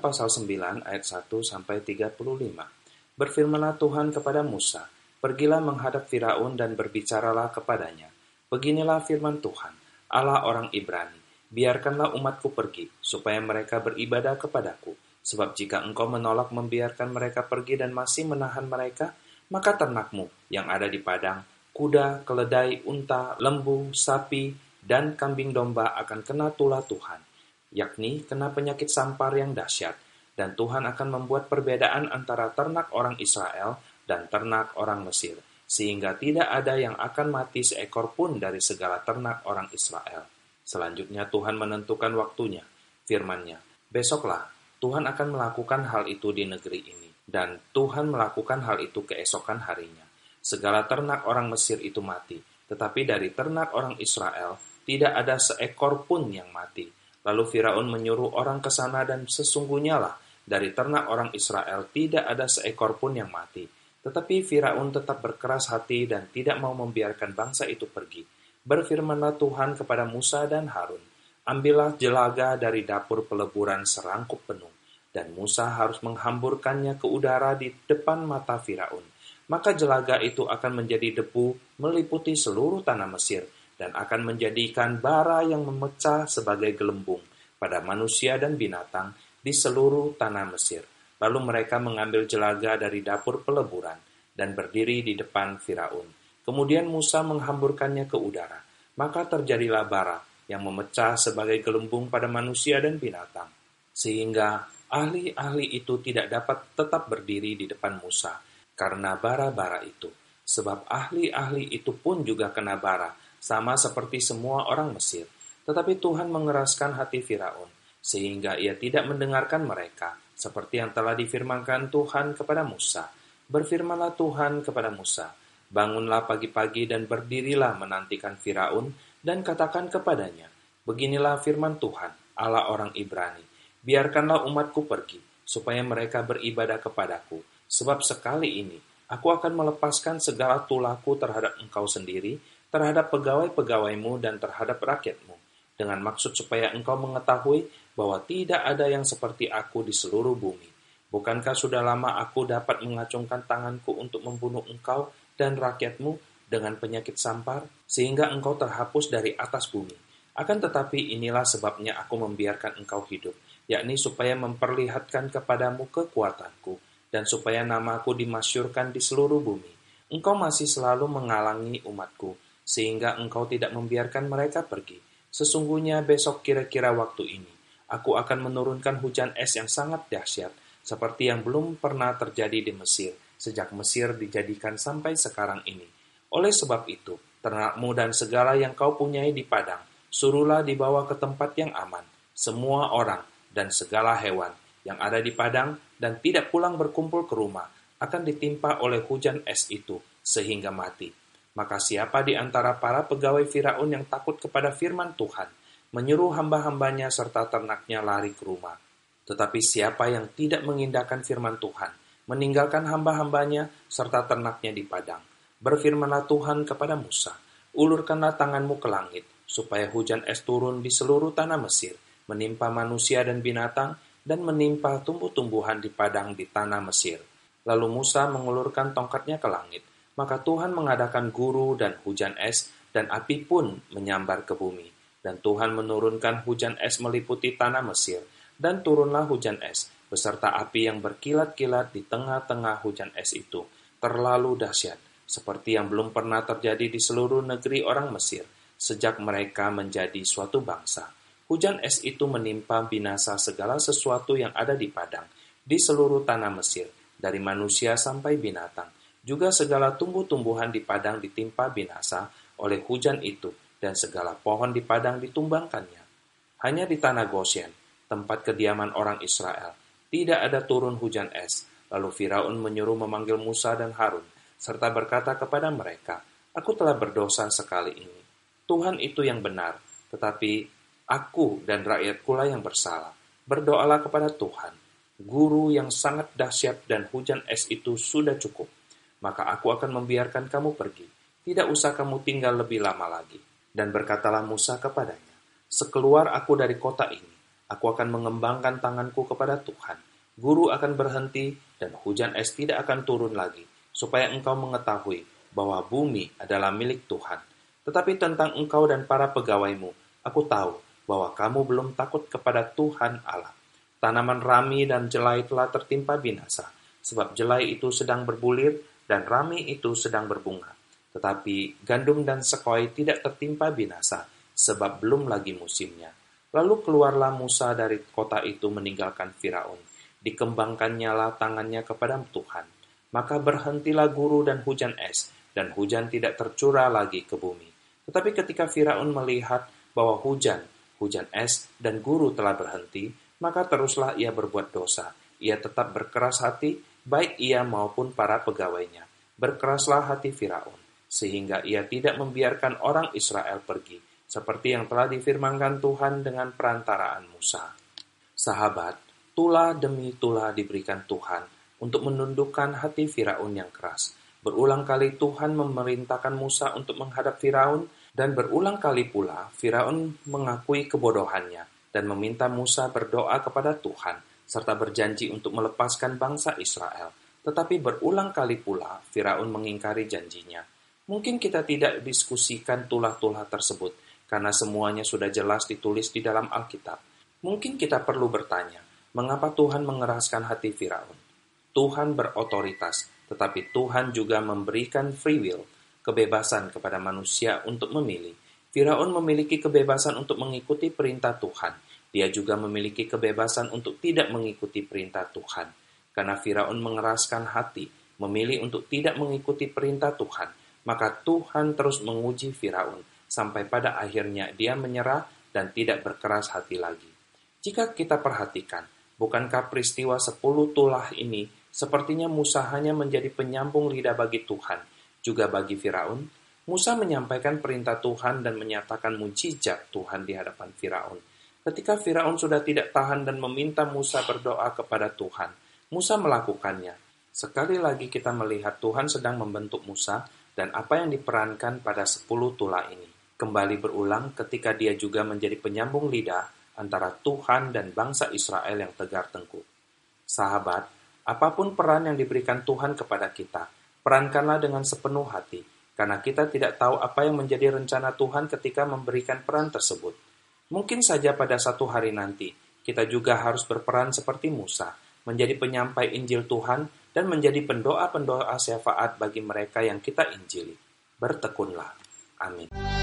Pasal 9 ayat 1 sampai 35. Berfirmanlah Tuhan kepada Musa, "Pergilah menghadap Firaun dan berbicaralah kepadanya. Beginilah firman Tuhan, Allah orang Ibrani, biarkanlah umatku pergi, supaya mereka beribadah kepadaku. Sebab jika engkau menolak membiarkan mereka pergi dan masih menahan mereka, maka ternakmu yang ada di padang, kuda, keledai, unta, lembu, sapi, dan kambing domba akan kena tulah Tuhan yakni kena penyakit sampar yang dahsyat, dan Tuhan akan membuat perbedaan antara ternak orang Israel dan ternak orang Mesir, sehingga tidak ada yang akan mati seekor pun dari segala ternak orang Israel. Selanjutnya Tuhan menentukan waktunya, firman-Nya, Besoklah Tuhan akan melakukan hal itu di negeri ini, dan Tuhan melakukan hal itu keesokan harinya. Segala ternak orang Mesir itu mati, tetapi dari ternak orang Israel tidak ada seekor pun yang mati, Lalu Firaun menyuruh orang ke sana dan sesungguhnya lah dari ternak orang Israel tidak ada seekor pun yang mati. Tetapi Firaun tetap berkeras hati dan tidak mau membiarkan bangsa itu pergi. Berfirmanlah Tuhan kepada Musa dan Harun, Ambillah jelaga dari dapur peleburan serangkup penuh, dan Musa harus menghamburkannya ke udara di depan mata Firaun. Maka jelaga itu akan menjadi debu meliputi seluruh tanah Mesir, dan akan menjadikan bara yang memecah sebagai gelembung pada manusia dan binatang di seluruh tanah Mesir. Lalu mereka mengambil jelaga dari dapur peleburan dan berdiri di depan Firaun. Kemudian Musa menghamburkannya ke udara. Maka terjadilah bara yang memecah sebagai gelembung pada manusia dan binatang. Sehingga ahli-ahli itu tidak dapat tetap berdiri di depan Musa karena bara-bara itu. Sebab ahli-ahli itu pun juga kena bara sama seperti semua orang Mesir. Tetapi Tuhan mengeraskan hati Firaun, sehingga ia tidak mendengarkan mereka, seperti yang telah difirmankan Tuhan kepada Musa. Berfirmanlah Tuhan kepada Musa, Bangunlah pagi-pagi dan berdirilah menantikan Firaun, dan katakan kepadanya, Beginilah firman Tuhan, Allah orang Ibrani, biarkanlah umatku pergi, supaya mereka beribadah kepadaku, sebab sekali ini aku akan melepaskan segala tulaku terhadap engkau sendiri, terhadap pegawai-pegawaimu dan terhadap rakyatmu, dengan maksud supaya engkau mengetahui bahwa tidak ada yang seperti aku di seluruh bumi. Bukankah sudah lama aku dapat mengacungkan tanganku untuk membunuh engkau dan rakyatmu dengan penyakit sampar, sehingga engkau terhapus dari atas bumi. Akan tetapi inilah sebabnya aku membiarkan engkau hidup, yakni supaya memperlihatkan kepadamu kekuatanku, dan supaya namaku dimasyurkan di seluruh bumi. Engkau masih selalu menghalangi umatku, sehingga engkau tidak membiarkan mereka pergi. Sesungguhnya besok kira-kira waktu ini, aku akan menurunkan hujan es yang sangat dahsyat, seperti yang belum pernah terjadi di Mesir, sejak Mesir dijadikan sampai sekarang ini. Oleh sebab itu, ternakmu dan segala yang kau punyai di padang, suruhlah dibawa ke tempat yang aman, semua orang dan segala hewan yang ada di padang dan tidak pulang berkumpul ke rumah, akan ditimpa oleh hujan es itu, sehingga mati maka siapa di antara para pegawai Firaun yang takut kepada firman Tuhan, menyuruh hamba-hambanya serta ternaknya lari ke rumah. Tetapi siapa yang tidak mengindahkan firman Tuhan, meninggalkan hamba-hambanya serta ternaknya di padang. Berfirmanlah Tuhan kepada Musa, ulurkanlah tanganmu ke langit, supaya hujan es turun di seluruh tanah Mesir, menimpa manusia dan binatang, dan menimpa tumbuh-tumbuhan di padang di tanah Mesir. Lalu Musa mengulurkan tongkatnya ke langit, maka Tuhan mengadakan guru dan hujan es, dan api pun menyambar ke bumi. Dan Tuhan menurunkan hujan es meliputi tanah Mesir, dan turunlah hujan es, beserta api yang berkilat-kilat di tengah-tengah hujan es itu, terlalu dahsyat, seperti yang belum pernah terjadi di seluruh negeri orang Mesir, sejak mereka menjadi suatu bangsa. Hujan es itu menimpa binasa segala sesuatu yang ada di padang, di seluruh tanah Mesir, dari manusia sampai binatang juga segala tumbuh-tumbuhan di padang ditimpa binasa oleh hujan itu, dan segala pohon di padang ditumbangkannya. Hanya di tanah Goshen, tempat kediaman orang Israel, tidak ada turun hujan es. Lalu Firaun menyuruh memanggil Musa dan Harun, serta berkata kepada mereka, Aku telah berdosa sekali ini. Tuhan itu yang benar, tetapi aku dan rakyatku lah yang bersalah. Berdoalah kepada Tuhan. Guru yang sangat dahsyat dan hujan es itu sudah cukup maka aku akan membiarkan kamu pergi. Tidak usah kamu tinggal lebih lama lagi. Dan berkatalah Musa kepadanya, Sekeluar aku dari kota ini, Aku akan mengembangkan tanganku kepada Tuhan. Guru akan berhenti dan hujan es tidak akan turun lagi, supaya engkau mengetahui bahwa bumi adalah milik Tuhan. Tetapi tentang engkau dan para pegawaimu, aku tahu bahwa kamu belum takut kepada Tuhan Allah. Tanaman rami dan jelai telah tertimpa binasa, sebab jelai itu sedang berbulir dan rami itu sedang berbunga. Tetapi gandum dan sekoi tidak tertimpa binasa, sebab belum lagi musimnya. Lalu keluarlah Musa dari kota itu meninggalkan Firaun. Dikembangkannya lah tangannya kepada Tuhan. Maka berhentilah guru dan hujan es, dan hujan tidak tercurah lagi ke bumi. Tetapi ketika Firaun melihat bahwa hujan, hujan es, dan guru telah berhenti, maka teruslah ia berbuat dosa. Ia tetap berkeras hati, baik ia maupun para pegawainya. Berkeraslah hati Firaun, sehingga ia tidak membiarkan orang Israel pergi, seperti yang telah difirmankan Tuhan dengan perantaraan Musa. Sahabat, tulah demi tulah diberikan Tuhan untuk menundukkan hati Firaun yang keras. Berulang kali Tuhan memerintahkan Musa untuk menghadap Firaun, dan berulang kali pula Firaun mengakui kebodohannya dan meminta Musa berdoa kepada Tuhan, serta berjanji untuk melepaskan bangsa Israel. Tetapi berulang kali pula Firaun mengingkari janjinya. Mungkin kita tidak diskusikan tulah-tulah tersebut, karena semuanya sudah jelas ditulis di dalam Alkitab. Mungkin kita perlu bertanya, mengapa Tuhan mengeraskan hati Firaun? Tuhan berotoritas, tetapi Tuhan juga memberikan free will, kebebasan kepada manusia untuk memilih. Firaun memiliki kebebasan untuk mengikuti perintah Tuhan. Dia juga memiliki kebebasan untuk tidak mengikuti perintah Tuhan. Karena Firaun mengeraskan hati, memilih untuk tidak mengikuti perintah Tuhan, maka Tuhan terus menguji Firaun sampai pada akhirnya dia menyerah dan tidak berkeras hati lagi. Jika kita perhatikan, bukankah peristiwa sepuluh tulah ini sepertinya Musa hanya menjadi penyambung lidah bagi Tuhan, juga bagi Firaun? Musa menyampaikan perintah Tuhan dan menyatakan mujizat Tuhan di hadapan Firaun. Ketika Firaun sudah tidak tahan dan meminta Musa berdoa kepada Tuhan, Musa melakukannya. Sekali lagi kita melihat Tuhan sedang membentuk Musa dan apa yang diperankan pada sepuluh tulah ini kembali berulang ketika dia juga menjadi penyambung lidah antara Tuhan dan bangsa Israel yang tegar tengkuk. Sahabat, apa pun peran yang diberikan Tuhan kepada kita, perankanlah dengan sepenuh hati, karena kita tidak tahu apa yang menjadi rencana Tuhan ketika memberikan peran tersebut. Mungkin saja pada satu hari nanti, kita juga harus berperan seperti Musa, menjadi penyampai Injil Tuhan dan menjadi pendoa-pendoa syafaat bagi mereka yang kita injili. Bertekunlah. Amin.